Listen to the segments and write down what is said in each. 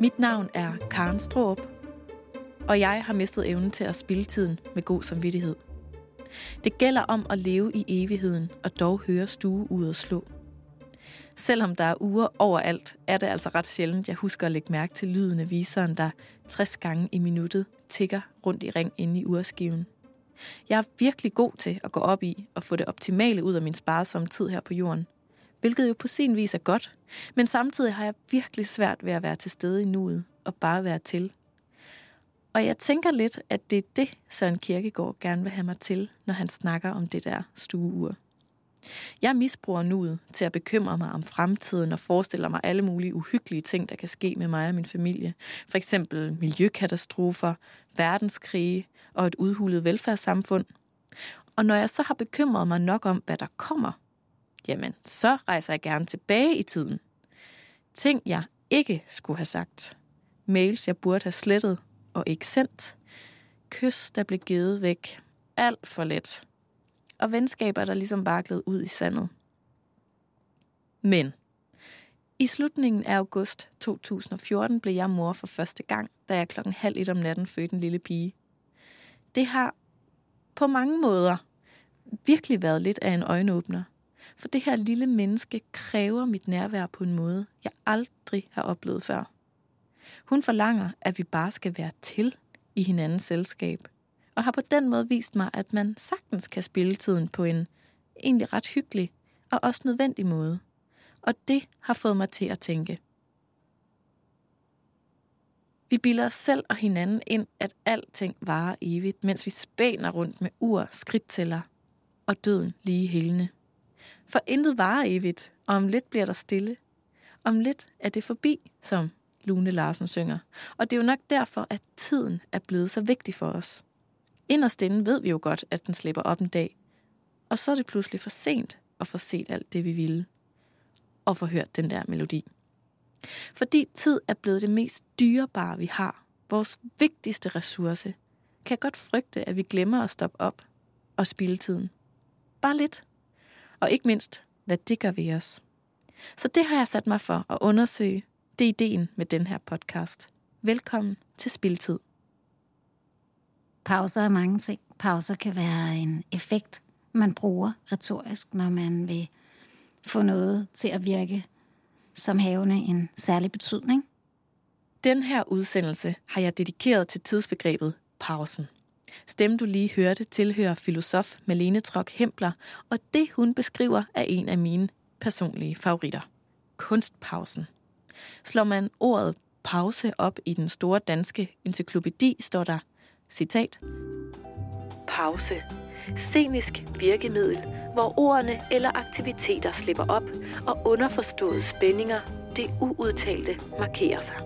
Mit navn er Karen Stroop, og jeg har mistet evnen til at spille tiden med god samvittighed. Det gælder om at leve i evigheden og dog høre stueuret slå. Selvom der er uger overalt, er det altså ret sjældent, jeg husker at lægge mærke til lyden af viseren, der 60 gange i minuttet tigger rundt i ring inde i urskiven. Jeg er virkelig god til at gå op i og få det optimale ud af min sparsomme tid her på jorden. Hvilket jo på sin vis er godt, men samtidig har jeg virkelig svært ved at være til stede i nuet og bare være til. Og jeg tænker lidt, at det er det, Søren Kierkegaard gerne vil have mig til, når han snakker om det der stueur. Jeg misbruger nuet til at bekymre mig om fremtiden og forestiller mig alle mulige uhyggelige ting, der kan ske med mig og min familie. For eksempel miljøkatastrofer, verdenskrige og et udhulet velfærdssamfund. Og når jeg så har bekymret mig nok om, hvad der kommer, jamen så rejser jeg gerne tilbage i tiden. Ting, jeg ikke skulle have sagt. Mails, jeg burde have slettet og ikke sendt. Kys, der blev givet væk. Alt for let og venskaber, der ligesom bare gled ud i sandet. Men i slutningen af august 2014 blev jeg mor for første gang, da jeg klokken halv et om natten fødte en lille pige. Det har på mange måder virkelig været lidt af en øjenåbner. For det her lille menneske kræver mit nærvær på en måde, jeg aldrig har oplevet før. Hun forlanger, at vi bare skal være til i hinandens selskab – og har på den måde vist mig, at man sagtens kan spille tiden på en egentlig ret hyggelig og også nødvendig måde. Og det har fået mig til at tænke. Vi bilder os selv og hinanden ind, at alting varer evigt, mens vi spæner rundt med ur, skridttæller og døden lige helene. For intet varer evigt, og om lidt bliver der stille. Om lidt er det forbi, som Lune Larsen synger. Og det er jo nok derfor, at tiden er blevet så vigtig for os. Inderst inde ved vi jo godt, at den slipper op en dag. Og så er det pludselig for sent at få set alt det, vi ville. Og få hørt den der melodi. Fordi tid er blevet det mest dyrebare, vi har. Vores vigtigste ressource. Kan jeg godt frygte, at vi glemmer at stoppe op og spille tiden. Bare lidt. Og ikke mindst, hvad det gør ved os. Så det har jeg sat mig for at undersøge. Det er ideen med den her podcast. Velkommen til Spiltid. Pauser er mange ting. Pauser kan være en effekt, man bruger retorisk, når man vil få noget til at virke som havende en særlig betydning. Den her udsendelse har jeg dedikeret til tidsbegrebet pausen. Stemmen, du lige hørte, tilhører filosof Malene Trok Hempler, og det, hun beskriver, er en af mine personlige favoritter. Kunstpausen. Slår man ordet pause op i den store danske encyklopædi, står der Citat. Pause. Scenisk virkemiddel, hvor ordene eller aktiviteter slipper op, og underforståede spændinger, det uudtalte, markerer sig.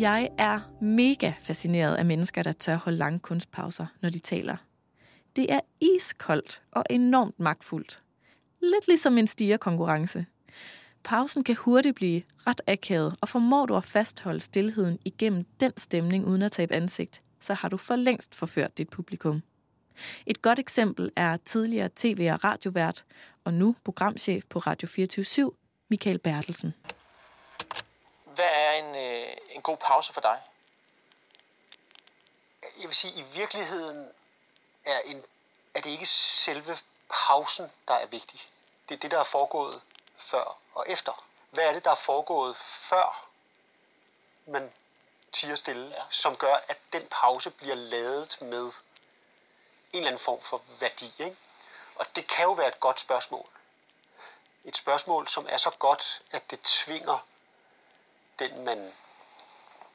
Jeg er mega fascineret af mennesker, der tør holde lange kunstpauser, når de taler. Det er iskoldt og enormt magtfuldt. Lidt ligesom en stigerkonkurrence. Pausen kan hurtigt blive ret akavet, og formår du at fastholde stillheden igennem den stemning uden at tabe ansigt, så har du for længst forført dit publikum. Et godt eksempel er tidligere tv- og radiovært, og nu programchef på Radio 24 Michael Bertelsen. Hvad er en, øh, en god pause for dig? Jeg vil sige, at i virkeligheden er, en, er det ikke selve pausen, der er vigtig. Det er det, der er foregået før og efter. Hvad er det, der er foregået før man tiger stille, ja. som gør, at den pause bliver lavet med en eller anden form for værdi. Ikke? Og det kan jo være et godt spørgsmål. Et spørgsmål, som er så godt, at det tvinger den, man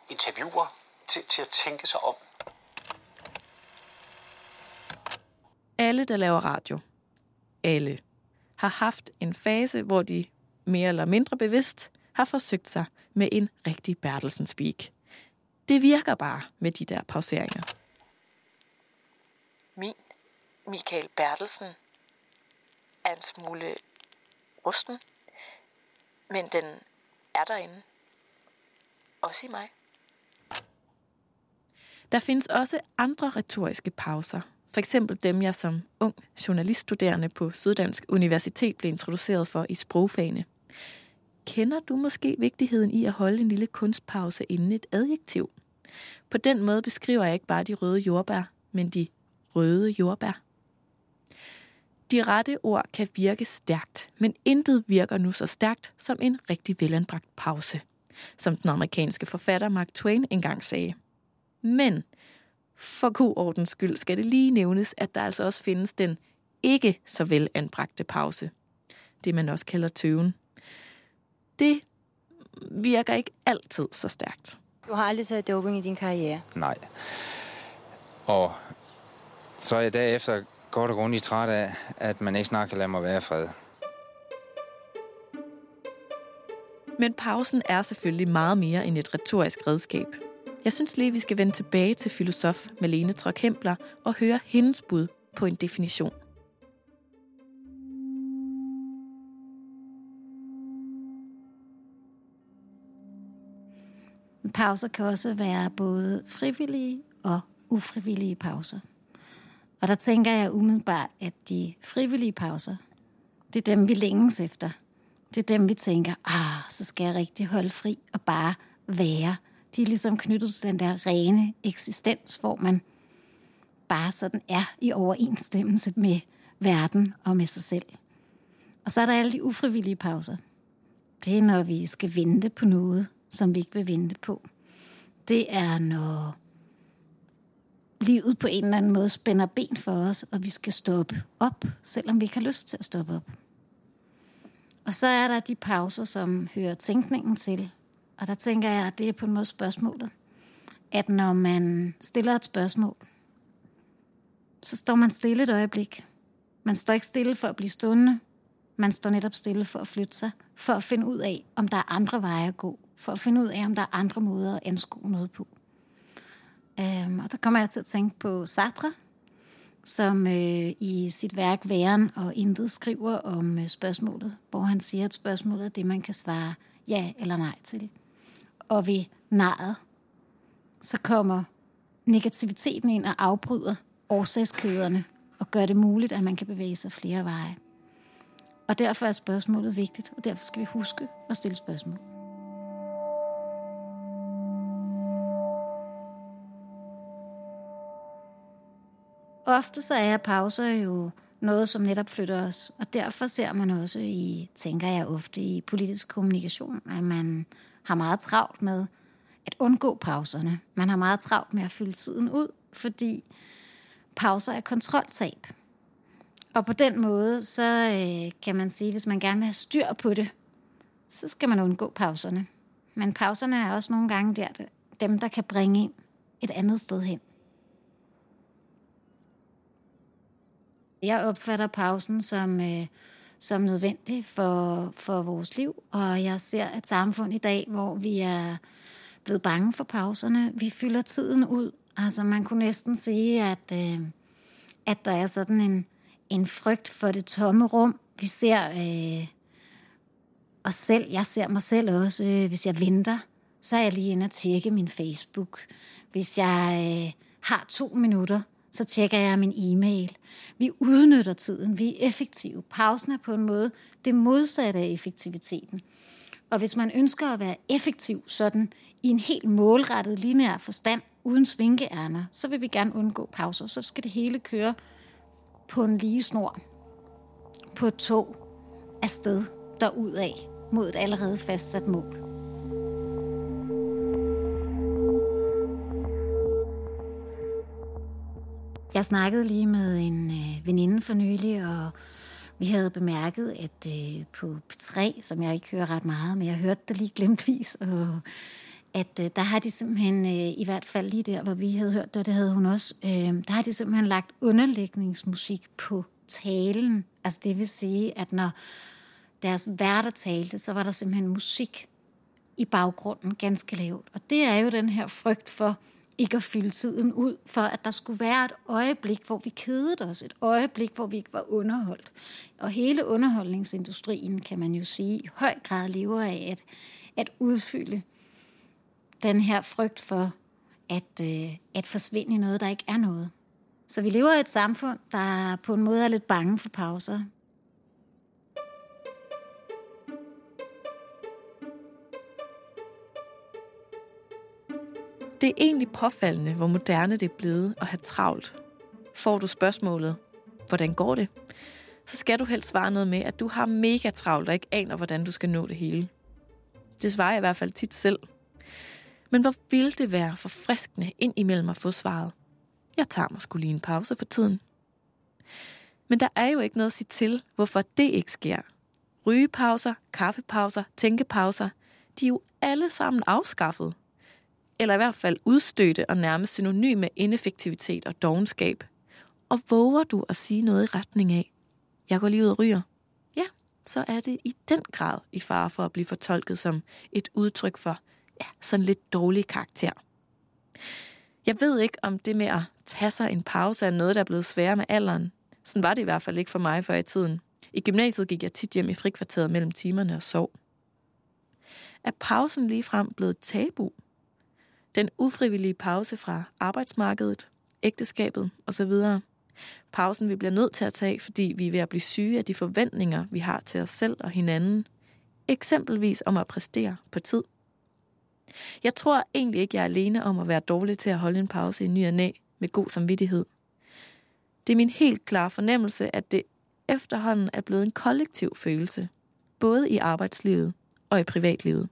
interviewer, til, til at tænke sig om. Alle, der laver radio, alle, har haft en fase, hvor de mere eller mindre bevidst har forsøgt sig med en rigtig Bertelsen speak. Det virker bare med de der pauseringer. Min Michael Bertelsen er en smule rusten, men den er derinde. Også i mig. Der findes også andre retoriske pauser, for eksempel dem, jeg som ung journaliststuderende på Syddansk Universitet blev introduceret for i sprogfagene. kender du måske vigtigheden i at holde en lille kunstpause inden et adjektiv. På den måde beskriver jeg ikke bare de røde jordbær, men de røde jordbær. De rette ord kan virke stærkt, men intet virker nu så stærkt som en rigtig velanbragt pause, som den amerikanske forfatter Mark Twain engang sagde. Men for god ordens skyld skal det lige nævnes, at der altså også findes den ikke så velanbragte pause. Det man også kalder tøven. Det virker ikke altid så stærkt. Du har aldrig taget doping i din karriere? Nej. Og så er jeg derefter godt og grundigt træt af, at man ikke snart kan lade mig være fred. Men pausen er selvfølgelig meget mere end et retorisk redskab. Jeg synes lige, vi skal vende tilbage til filosof Malene Trockhempler og høre hendes bud på en definition. Pauser kan også være både frivillige og ufrivillige pauser. Og der tænker jeg umiddelbart, at de frivillige pauser, det er dem, vi længes efter. Det er dem, vi tænker, ah, så skal jeg rigtig holde fri og bare være. De er ligesom knyttet til den der rene eksistens, hvor man bare sådan er i overensstemmelse med verden og med sig selv. Og så er der alle de ufrivillige pauser. Det er, når vi skal vente på noget, som vi ikke vil vente på. Det er, når livet på en eller anden måde spænder ben for os, og vi skal stoppe op, selvom vi ikke har lyst til at stoppe op. Og så er der de pauser, som hører tænkningen til. Og der tænker jeg, at det er på en måde spørgsmålet. At når man stiller et spørgsmål, så står man stille et øjeblik. Man står ikke stille for at blive stående. Man står netop stille for at flytte sig, for at finde ud af, om der er andre veje at gå, for at finde ud af, om der er andre måder at anskue noget på. Øhm, og der kommer jeg til at tænke på Sartre, som øh, i sit værk Væren og Intet skriver om øh, spørgsmålet, hvor han siger, at spørgsmålet er det, man kan svare ja eller nej til. Og ved naret, så kommer negativiteten ind og afbryder årsagskæderne og gør det muligt, at man kan bevæge sig flere veje. Og derfor er spørgsmålet vigtigt, og derfor skal vi huske at stille spørgsmål. Ofte så er pauser jo noget, som netop flytter os, og derfor ser man også i, tænker jeg ofte i politisk kommunikation, at man har meget travlt med at undgå pauserne. Man har meget travlt med at fylde tiden ud, fordi pauser er kontroltab. Og på den måde, så øh, kan man sige, hvis man gerne vil have styr på det, så skal man undgå pauserne. Men pauserne er også nogle gange der, dem, der kan bringe ind et andet sted hen. Jeg opfatter pausen som, øh, som nødvendig for, for vores liv, og jeg ser et samfund i dag, hvor vi er blevet bange for pauserne. Vi fylder tiden ud. Altså man kunne næsten sige, at, øh, at der er sådan en, en frygt for det tomme rum. Vi ser øh, os selv, jeg ser mig selv også, øh, hvis jeg venter, så er jeg lige inde og tjekke min Facebook. Hvis jeg øh, har to minutter, så tjekker jeg min e-mail. Vi udnytter tiden, vi er effektive. Pausen er på en måde det modsatte af effektiviteten. Og hvis man ønsker at være effektiv sådan i en helt målrettet lineær forstand, uden svinkeærner, så vil vi gerne undgå pauser. Så skal det hele køre på en lige snor, på et tog afsted derudad mod et allerede fastsat mål. Jeg snakkede lige med en øh, veninde for nylig, og vi havde bemærket, at øh, på P3, som jeg ikke hører ret meget, men jeg hørte det lige glemtvis, og at øh, der har de simpelthen, øh, i hvert fald lige der, hvor vi havde hørt det, det havde hun også, øh, der har de simpelthen lagt underlægningsmusik på talen. Altså det vil sige, at når deres værter talte, så var der simpelthen musik i baggrunden ganske lavt. Og det er jo den her frygt for, ikke at fylde tiden ud, for at der skulle være et øjeblik, hvor vi kedede os, et øjeblik, hvor vi ikke var underholdt. Og hele underholdningsindustrien, kan man jo sige, i høj grad lever af at, at udfylde den her frygt for at, øh, at forsvinde i noget, der ikke er noget. Så vi lever i et samfund, der på en måde er lidt bange for pauser. Det er egentlig påfaldende, hvor moderne det er blevet at have travlt. Får du spørgsmålet, hvordan går det? Så skal du helst svare noget med, at du har mega travlt og ikke aner, hvordan du skal nå det hele. Det svarer jeg i hvert fald tit selv. Men hvor ville det være forfriskende ind imellem at få svaret? Jeg tager mig skulle lige en pause for tiden. Men der er jo ikke noget at sige til, hvorfor det ikke sker. Rygepauser, kaffepauser, tænkepauser, de er jo alle sammen afskaffet. Eller i hvert fald udstøtte og nærmest synonym med ineffektivitet og dogenskab. Og våger du at sige noget i retning af, jeg går lige ud og ryger, ja, så er det i den grad i fare for at blive fortolket som et udtryk for ja, sådan lidt dårlig karakter. Jeg ved ikke, om det med at tage sig en pause er noget, der er blevet sværere med alderen. Sådan var det i hvert fald ikke for mig før i tiden. I gymnasiet gik jeg tit hjem i frikvarteret mellem timerne og sov. Er pausen lige frem blevet tabu? Den ufrivillige pause fra arbejdsmarkedet, ægteskabet osv. Pausen vi bliver nødt til at tage, fordi vi er ved at blive syge af de forventninger, vi har til os selv og hinanden. Eksempelvis om at præstere på tid. Jeg tror egentlig ikke, jeg er alene om at være dårlig til at holde en pause i ny og næ med god samvittighed. Det er min helt klare fornemmelse, at det efterhånden er blevet en kollektiv følelse, både i arbejdslivet og i privatlivet.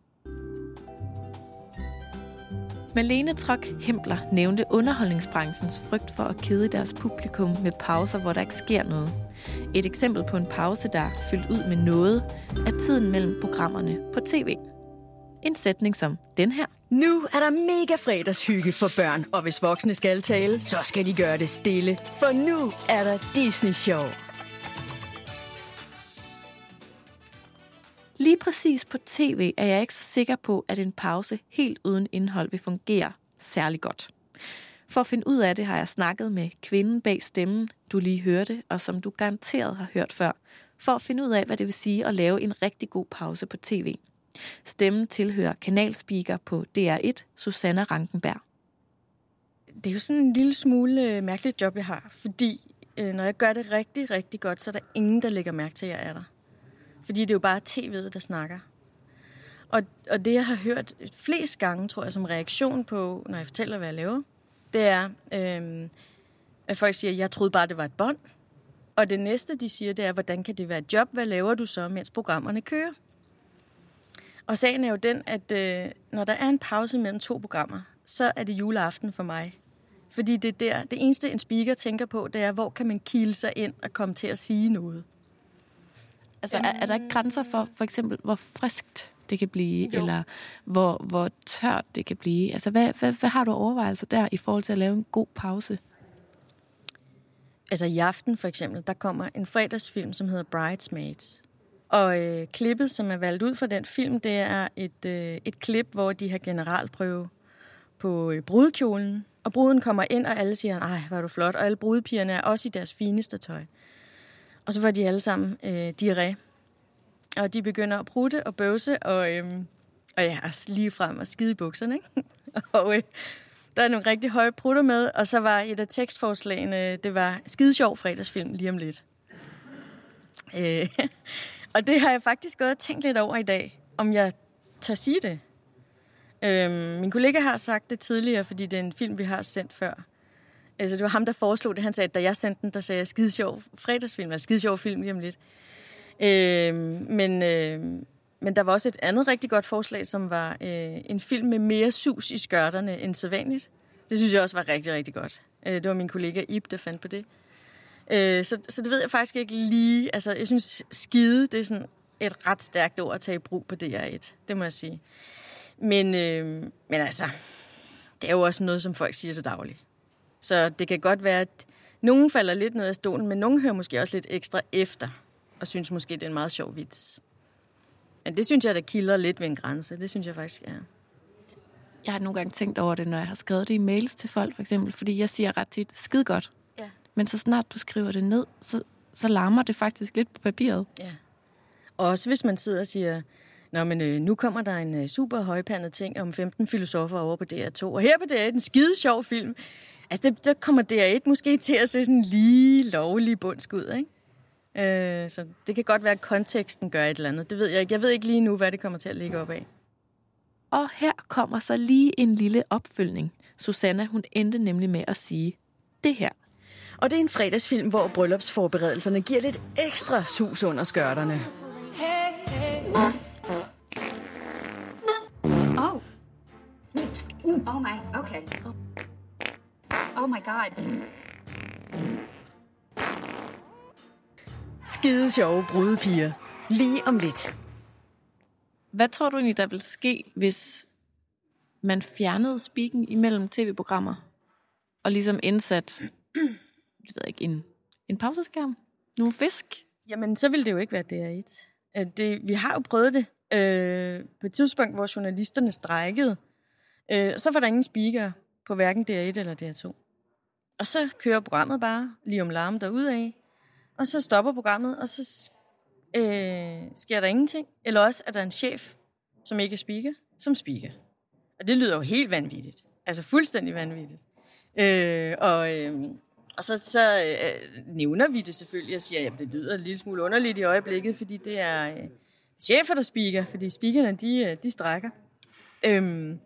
Malene Trok Hempler nævnte underholdningsbranchens frygt for at kede deres publikum med pauser, hvor der ikke sker noget. Et eksempel på en pause, der er fyldt ud med noget, er tiden mellem programmerne på tv. En sætning som den her. Nu er der mega fredagshygge for børn, og hvis voksne skal tale, så skal de gøre det stille. For nu er der Disney Show. Lige præcis på tv er jeg ikke så sikker på, at en pause helt uden indhold vil fungere særlig godt. For at finde ud af det har jeg snakket med kvinden bag stemmen, du lige hørte, og som du garanteret har hørt før, for at finde ud af, hvad det vil sige at lave en rigtig god pause på tv. Stemmen tilhører kanalspeaker på DR1, Susanna Rankenberg. Det er jo sådan en lille smule øh, mærkeligt job, jeg har, fordi øh, når jeg gør det rigtig, rigtig godt, så er der ingen, der lægger mærke til, at jeg er der. Fordi det er jo bare tv'et, der snakker. Og, og det, jeg har hørt flest gange, tror jeg, som reaktion på, når jeg fortæller, hvad jeg laver, det er, øh, at folk siger, jeg troede bare, det var et bånd. Og det næste, de siger, det er, hvordan kan det være et job? Hvad laver du så, mens programmerne kører? Og sagen er jo den, at øh, når der er en pause mellem to programmer, så er det juleaften for mig. Fordi det er der, det eneste en speaker tænker på, det er, hvor kan man kilde sig ind og komme til at sige noget. Altså, er, er der ikke grænser for, for eksempel, hvor friskt det kan blive, jo. eller hvor, hvor tørt det kan blive? Altså, hvad, hvad, hvad har du overvejelser der i forhold til at lave en god pause? Altså i aften for eksempel, der kommer en fredagsfilm, som hedder Bridesmaids. Og øh, klippet, som er valgt ud fra den film, det er et, øh, et klip, hvor de har generalprøve på øh, brudekjolen. Og bruden kommer ind, og alle siger, ej, hvor er du flot. Og alle brudepigerne er også i deres fineste tøj. Og så får de alle sammen øh, diarré. Og de begynder at prutte og bøvse, og, øh, og ja, altså lige frem og skide i bukserne. Ikke? og øh, der er nogle rigtig høje prutter med, og så var et af tekstforslagene, det var skide sjov fredagsfilm lige om lidt. Øh, og det har jeg faktisk gået og tænkt lidt over i dag, om jeg tør sige det. Øh, min kollega har sagt det tidligere, fordi det er en film, vi har sendt før. Altså, det var ham, der foreslog det. Han sagde, at da jeg sendte den, der sagde jeg skide sjov fredagsfilm, eller skide sjov film lige om lidt. Øh, men, øh, men der var også et andet rigtig godt forslag, som var øh, en film med mere sus i skørterne end sædvanligt. Det synes jeg også var rigtig, rigtig godt. Øh, det var min kollega Ib, der fandt på det. Øh, så, så det ved jeg faktisk ikke lige. Altså, jeg synes, skide, det er sådan et ret stærkt ord at tage i brug på DR1. Det må jeg sige. Men, øh, men altså, det er jo også noget, som folk siger så dagligt. Så det kan godt være, at nogen falder lidt ned af stolen, men nogen hører måske også lidt ekstra efter, og synes måske, det er en meget sjov vits. Men det synes jeg, der kilder lidt ved en grænse. Det synes jeg faktisk, ja. Jeg har nogle gange tænkt over det, når jeg har skrevet det i mails til folk, for eksempel, fordi jeg siger ret tit, skide godt. Ja. Men så snart du skriver det ned, så, så larmer det faktisk lidt på papiret. Ja. Også hvis man sidder og siger, Nå, men øh, nu kommer der en øh, super højpandet ting om 15 filosofer over på DR2, og her på DR1 en skide sjov film. Altså, det, der kommer DR1 måske til at se sådan lige lovlig bundskud, ikke? Øh, så det kan godt være, at konteksten gør et eller andet. Det ved jeg ikke. Jeg ved ikke lige nu, hvad det kommer til at ligge op af. Og her kommer så lige en lille opfølgning. Susanna, hun endte nemlig med at sige det her. Og det er en fredagsfilm, hvor bryllupsforberedelserne giver lidt ekstra sus under skørterne. Oh. Oh my, okay. Oh my god. Skide sjove brudepiger. Lige om lidt. Hvad tror du egentlig, der vil ske, hvis man fjernede spikken imellem tv-programmer og ligesom indsat, jeg ved ikke, en, en pauseskærm? Nogle fisk? Jamen, så ville det jo ikke være DR1. Øh, Det, vi har jo prøvet det øh, på et tidspunkt, hvor journalisterne strækkede. Øh, så var der ingen speaker på hverken DR1 eller DR2. Og så kører programmet bare lige om larm derudad. Og så stopper programmet, og så øh, sker der ingenting. Eller også er der en chef, som ikke er speaker, som speaker. Og det lyder jo helt vanvittigt. Altså fuldstændig vanvittigt. Øh, og, øh, og så, så øh, nævner vi det selvfølgelig og siger, at det lyder en lille smule underligt i øjeblikket, fordi det er øh, chefer, der speaker, fordi speakerne, de, øh, de strækker. Øhm,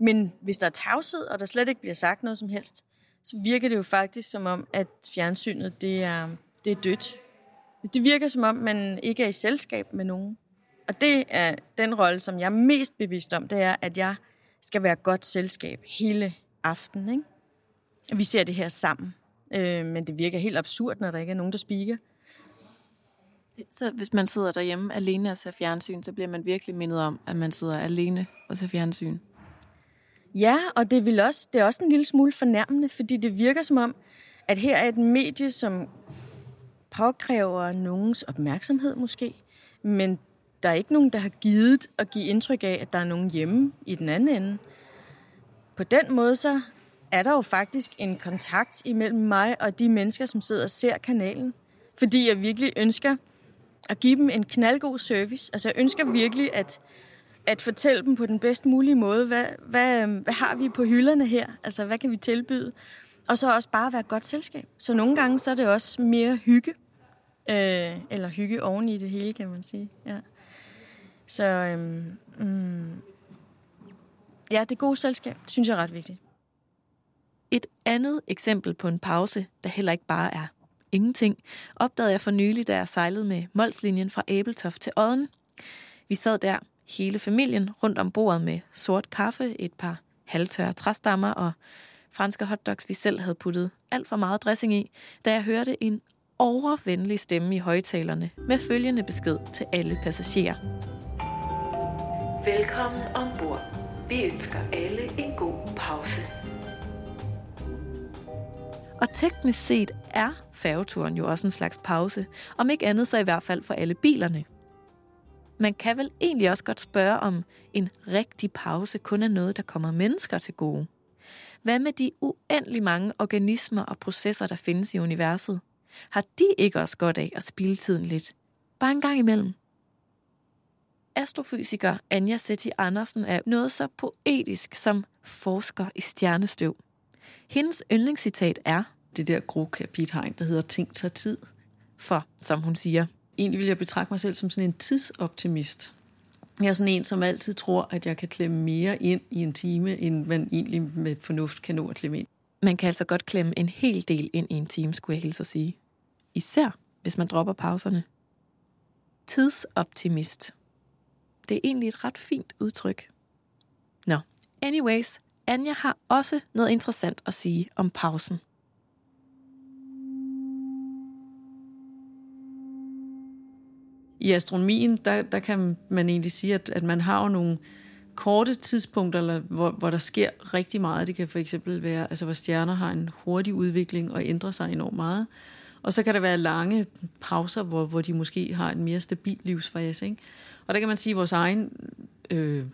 men hvis der er tavshed, og der slet ikke bliver sagt noget som helst, så virker det jo faktisk som om, at fjernsynet, det er, det er dødt. Det virker som om, man ikke er i selskab med nogen. Og det er den rolle, som jeg er mest bevidst om, det er, at jeg skal være godt selskab hele aftenen. Ikke? Vi ser det her sammen. Øh, men det virker helt absurd, når der ikke er nogen, der speaker. Så hvis man sidder derhjemme alene og ser fjernsyn, så bliver man virkelig mindet om, at man sidder alene og ser fjernsyn. Ja, og det, vil også, det er også en lille smule fornærmende, fordi det virker som om, at her er et medie, som påkræver nogens opmærksomhed måske, men der er ikke nogen, der har givet at give indtryk af, at der er nogen hjemme i den anden ende. På den måde så er der jo faktisk en kontakt imellem mig og de mennesker, som sidder og ser kanalen. Fordi jeg virkelig ønsker at give dem en knaldgod service. Altså jeg ønsker virkelig at, at fortælle dem på den bedst mulige måde, hvad, hvad, øhm, hvad har vi på hylderne her? Altså hvad kan vi tilbyde? Og så også bare være et godt selskab. Så nogle gange så er det også mere hygge. Øh, eller hygge oven i det hele, kan man sige. Ja. Så øhm, mm, ja, det gode selskab, det synes jeg er ret vigtigt. Et andet eksempel på en pause, der heller ikke bare er ingenting, opdagede jeg for nylig, da jeg sejlede med Molslinjen fra Æbeltoft til Odden. Vi sad der, hele familien, rundt om bordet med sort kaffe, et par halvtørre træstammer og franske hotdogs, vi selv havde puttet alt for meget dressing i, da jeg hørte en overvenlig stemme i højtalerne med følgende besked til alle passagerer. Velkommen ombord. Vi ønsker alle en god pause. Og teknisk set er færgeturen jo også en slags pause, om ikke andet så i hvert fald for alle bilerne. Man kan vel egentlig også godt spørge, om en rigtig pause kun er noget, der kommer mennesker til gode. Hvad med de uendelig mange organismer og processer, der findes i universet? Har de ikke også godt af at spille tiden lidt? Bare en gang imellem. Astrofysiker Anja Setti Andersen er noget så poetisk som forsker i stjernestøv. Hendes yndlingscitat er, det der gro kapitegn, der hedder ting tager tid. For, som hun siger, Egentlig vil jeg betragte mig selv som sådan en tidsoptimist. Jeg er sådan en, som altid tror, at jeg kan klemme mere ind i en time, end man egentlig med fornuft kan nå at klemme ind. man kan altså godt klemme en hel del ind i en time, skulle jeg hilse at sige. Især, hvis man dropper pauserne. Tidsoptimist. Det er egentlig et ret fint udtryk. Nå, anyways, Anja har også noget interessant at sige om pausen. I astronomien, der, der kan man egentlig sige, at, at man har jo nogle korte tidspunkter, eller, hvor, hvor der sker rigtig meget. Det kan for eksempel være, altså hvor stjerner har en hurtig udvikling og ændrer sig enormt meget. Og så kan der være lange pauser, hvor, hvor de måske har en mere stabil livsfase. Ikke? Og der kan man sige, at vores egen øh,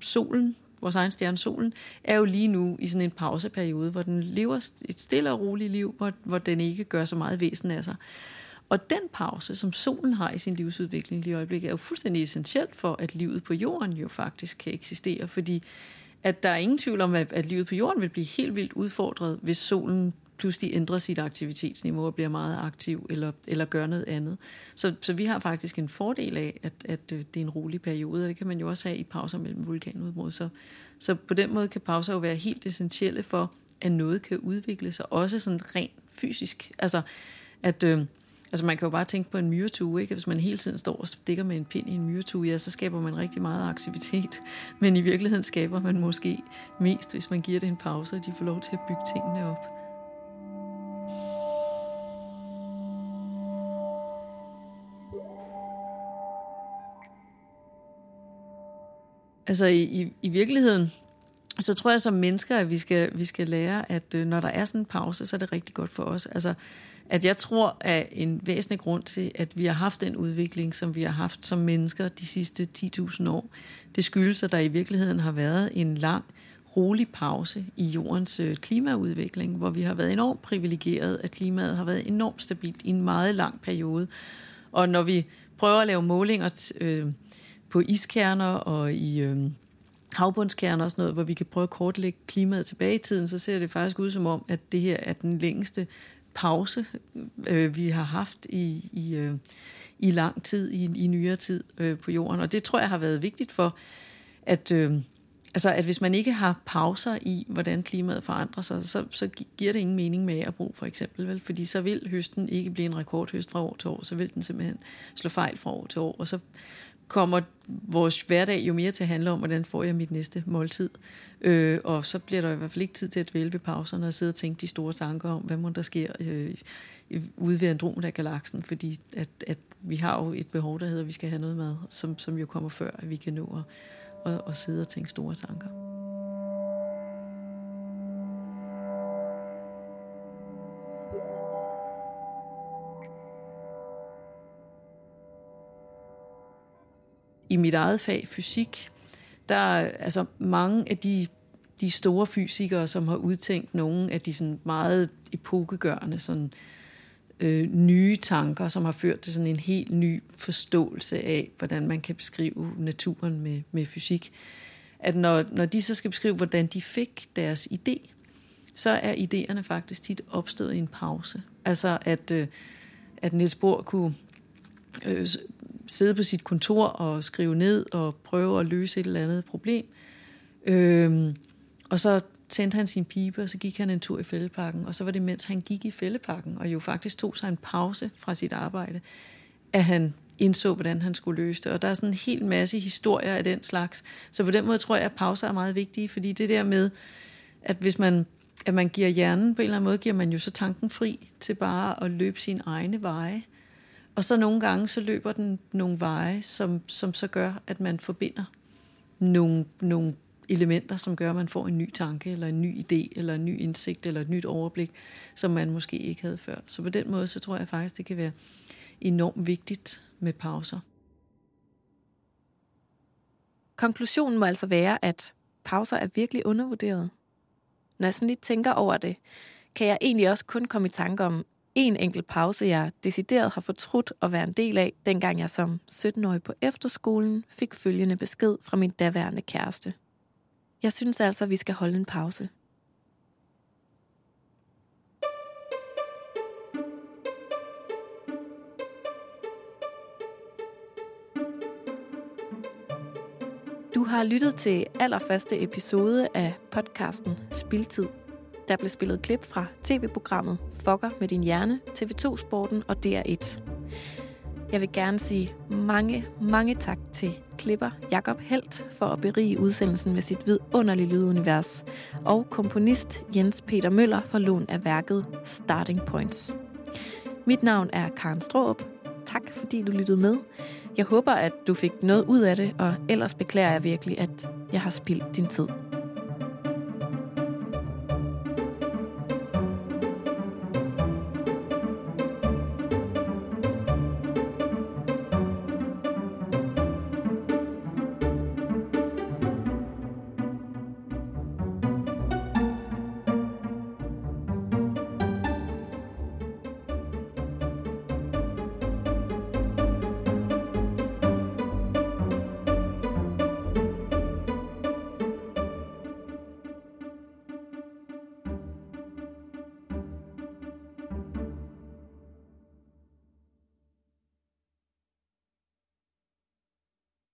solen, vores egen stjerne solen, er jo lige nu i sådan en pauseperiode, hvor den lever et stille og roligt liv, hvor, hvor den ikke gør så meget væsen af sig. Og den pause, som solen har i sin livsudvikling lige i øjeblikket, er jo fuldstændig essentielt for, at livet på jorden jo faktisk kan eksistere, fordi at der er ingen tvivl om, at, at livet på jorden vil blive helt vildt udfordret, hvis solen pludselig ændrer sit aktivitetsniveau og bliver meget aktiv eller, eller gør noget andet. Så, så vi har faktisk en fordel af, at, at øh, det er en rolig periode, og det kan man jo også have i pauser mellem vulkanudbrud. Så, så på den måde kan pauser jo være helt essentielle for, at noget kan udvikle sig, også sådan rent fysisk. Altså, at... Øh, Altså man kan jo bare tænke på en myretue, ikke? Hvis man hele tiden står og stikker med en pind i en myretue, ja, så skaber man rigtig meget aktivitet. Men i virkeligheden skaber man måske mest, hvis man giver det en pause, og de får lov til at bygge tingene op. Altså i, i, i virkeligheden, så tror jeg som mennesker, at vi skal, vi skal lære, at øh, når der er sådan en pause, så er det rigtig godt for os. Altså, at jeg tror, at en væsentlig grund til, at vi har haft den udvikling, som vi har haft som mennesker de sidste 10.000 år, det skyldes, at der i virkeligheden har været en lang, rolig pause i jordens øh, klimaudvikling, hvor vi har været enormt privilegeret, at klimaet har været enormt stabilt i en meget lang periode. Og når vi prøver at lave målinger øh, på iskerner og i øh, havbundskerner og sådan noget, hvor vi kan prøve at kortlægge klimaet tilbage i tiden, så ser det faktisk ud som om, at det her er den længste pause, øh, vi har haft i, i, øh, i lang tid, i, i nyere tid øh, på jorden. Og det tror jeg har været vigtigt for, at, øh, altså, at hvis man ikke har pauser i, hvordan klimaet forandrer sig, så, så giver det ingen mening med at bruge for eksempel. Vel? Fordi så vil høsten ikke blive en rekordhøst fra år til år, så vil den simpelthen slå fejl fra år til år, og så kommer vores hverdag jo mere til at handle om, hvordan får jeg mit næste måltid. Øh, og så bliver der i hvert fald ikke tid til at dvæle ved pauserne og sidde og tænke de store tanker om, hvad må der sker øh, ude ved Andromeda-galaksen, fordi at, at vi har jo et behov, der hedder, at vi skal have noget mad, som, som jo kommer før, at vi kan nå at, at, at sidde og tænke store tanker. I mit eget fag, fysik, der er altså mange af de, de store fysikere, som har udtænkt nogle af de sådan meget epokegørende sådan, øh, nye tanker, som har ført til sådan en helt ny forståelse af, hvordan man kan beskrive naturen med, med fysik. At når, når de så skal beskrive, hvordan de fik deres idé, så er idéerne faktisk tit opstået i en pause. Altså at, øh, at Niels Bohr kunne øh, sidde på sit kontor og skrive ned og prøve at løse et eller andet problem. Øhm, og så tændte han sin pibe, og så gik han en tur i fældeparken. Og så var det, mens han gik i fældeparken, og jo faktisk tog sig en pause fra sit arbejde, at han indså, hvordan han skulle løse det. Og der er sådan en hel masse historier af den slags. Så på den måde tror jeg, at pauser er meget vigtige, fordi det der med, at hvis man, at man giver hjernen, på en eller anden måde giver man jo så tanken fri til bare at løbe sin egne veje. Og så nogle gange, så løber den nogle veje, som, som så gør, at man forbinder nogle, nogle elementer, som gør, at man får en ny tanke, eller en ny idé, eller en ny indsigt, eller et nyt overblik, som man måske ikke havde før. Så på den måde, så tror jeg faktisk, det kan være enormt vigtigt med pauser. Konklusionen må altså være, at pauser er virkelig undervurderet. Når jeg sådan lidt tænker over det, kan jeg egentlig også kun komme i tanke om en enkelt pause, jeg decideret har fortrudt at være en del af, dengang jeg som 17-årig på efterskolen fik følgende besked fra min daværende kæreste. Jeg synes altså, at vi skal holde en pause. Du har lyttet til allerførste episode af podcasten Spiltid der blev spillet klip fra tv-programmet Fokker med din hjerne, TV2 Sporten og DR1. Jeg vil gerne sige mange, mange tak til klipper Jakob Helt for at berige udsendelsen med sit vidunderlige lydunivers, og komponist Jens Peter Møller for lån af værket Starting Points. Mit navn er Karen Stråb. Tak fordi du lyttede med. Jeg håber, at du fik noget ud af det, og ellers beklager jeg virkelig, at jeg har spildt din tid.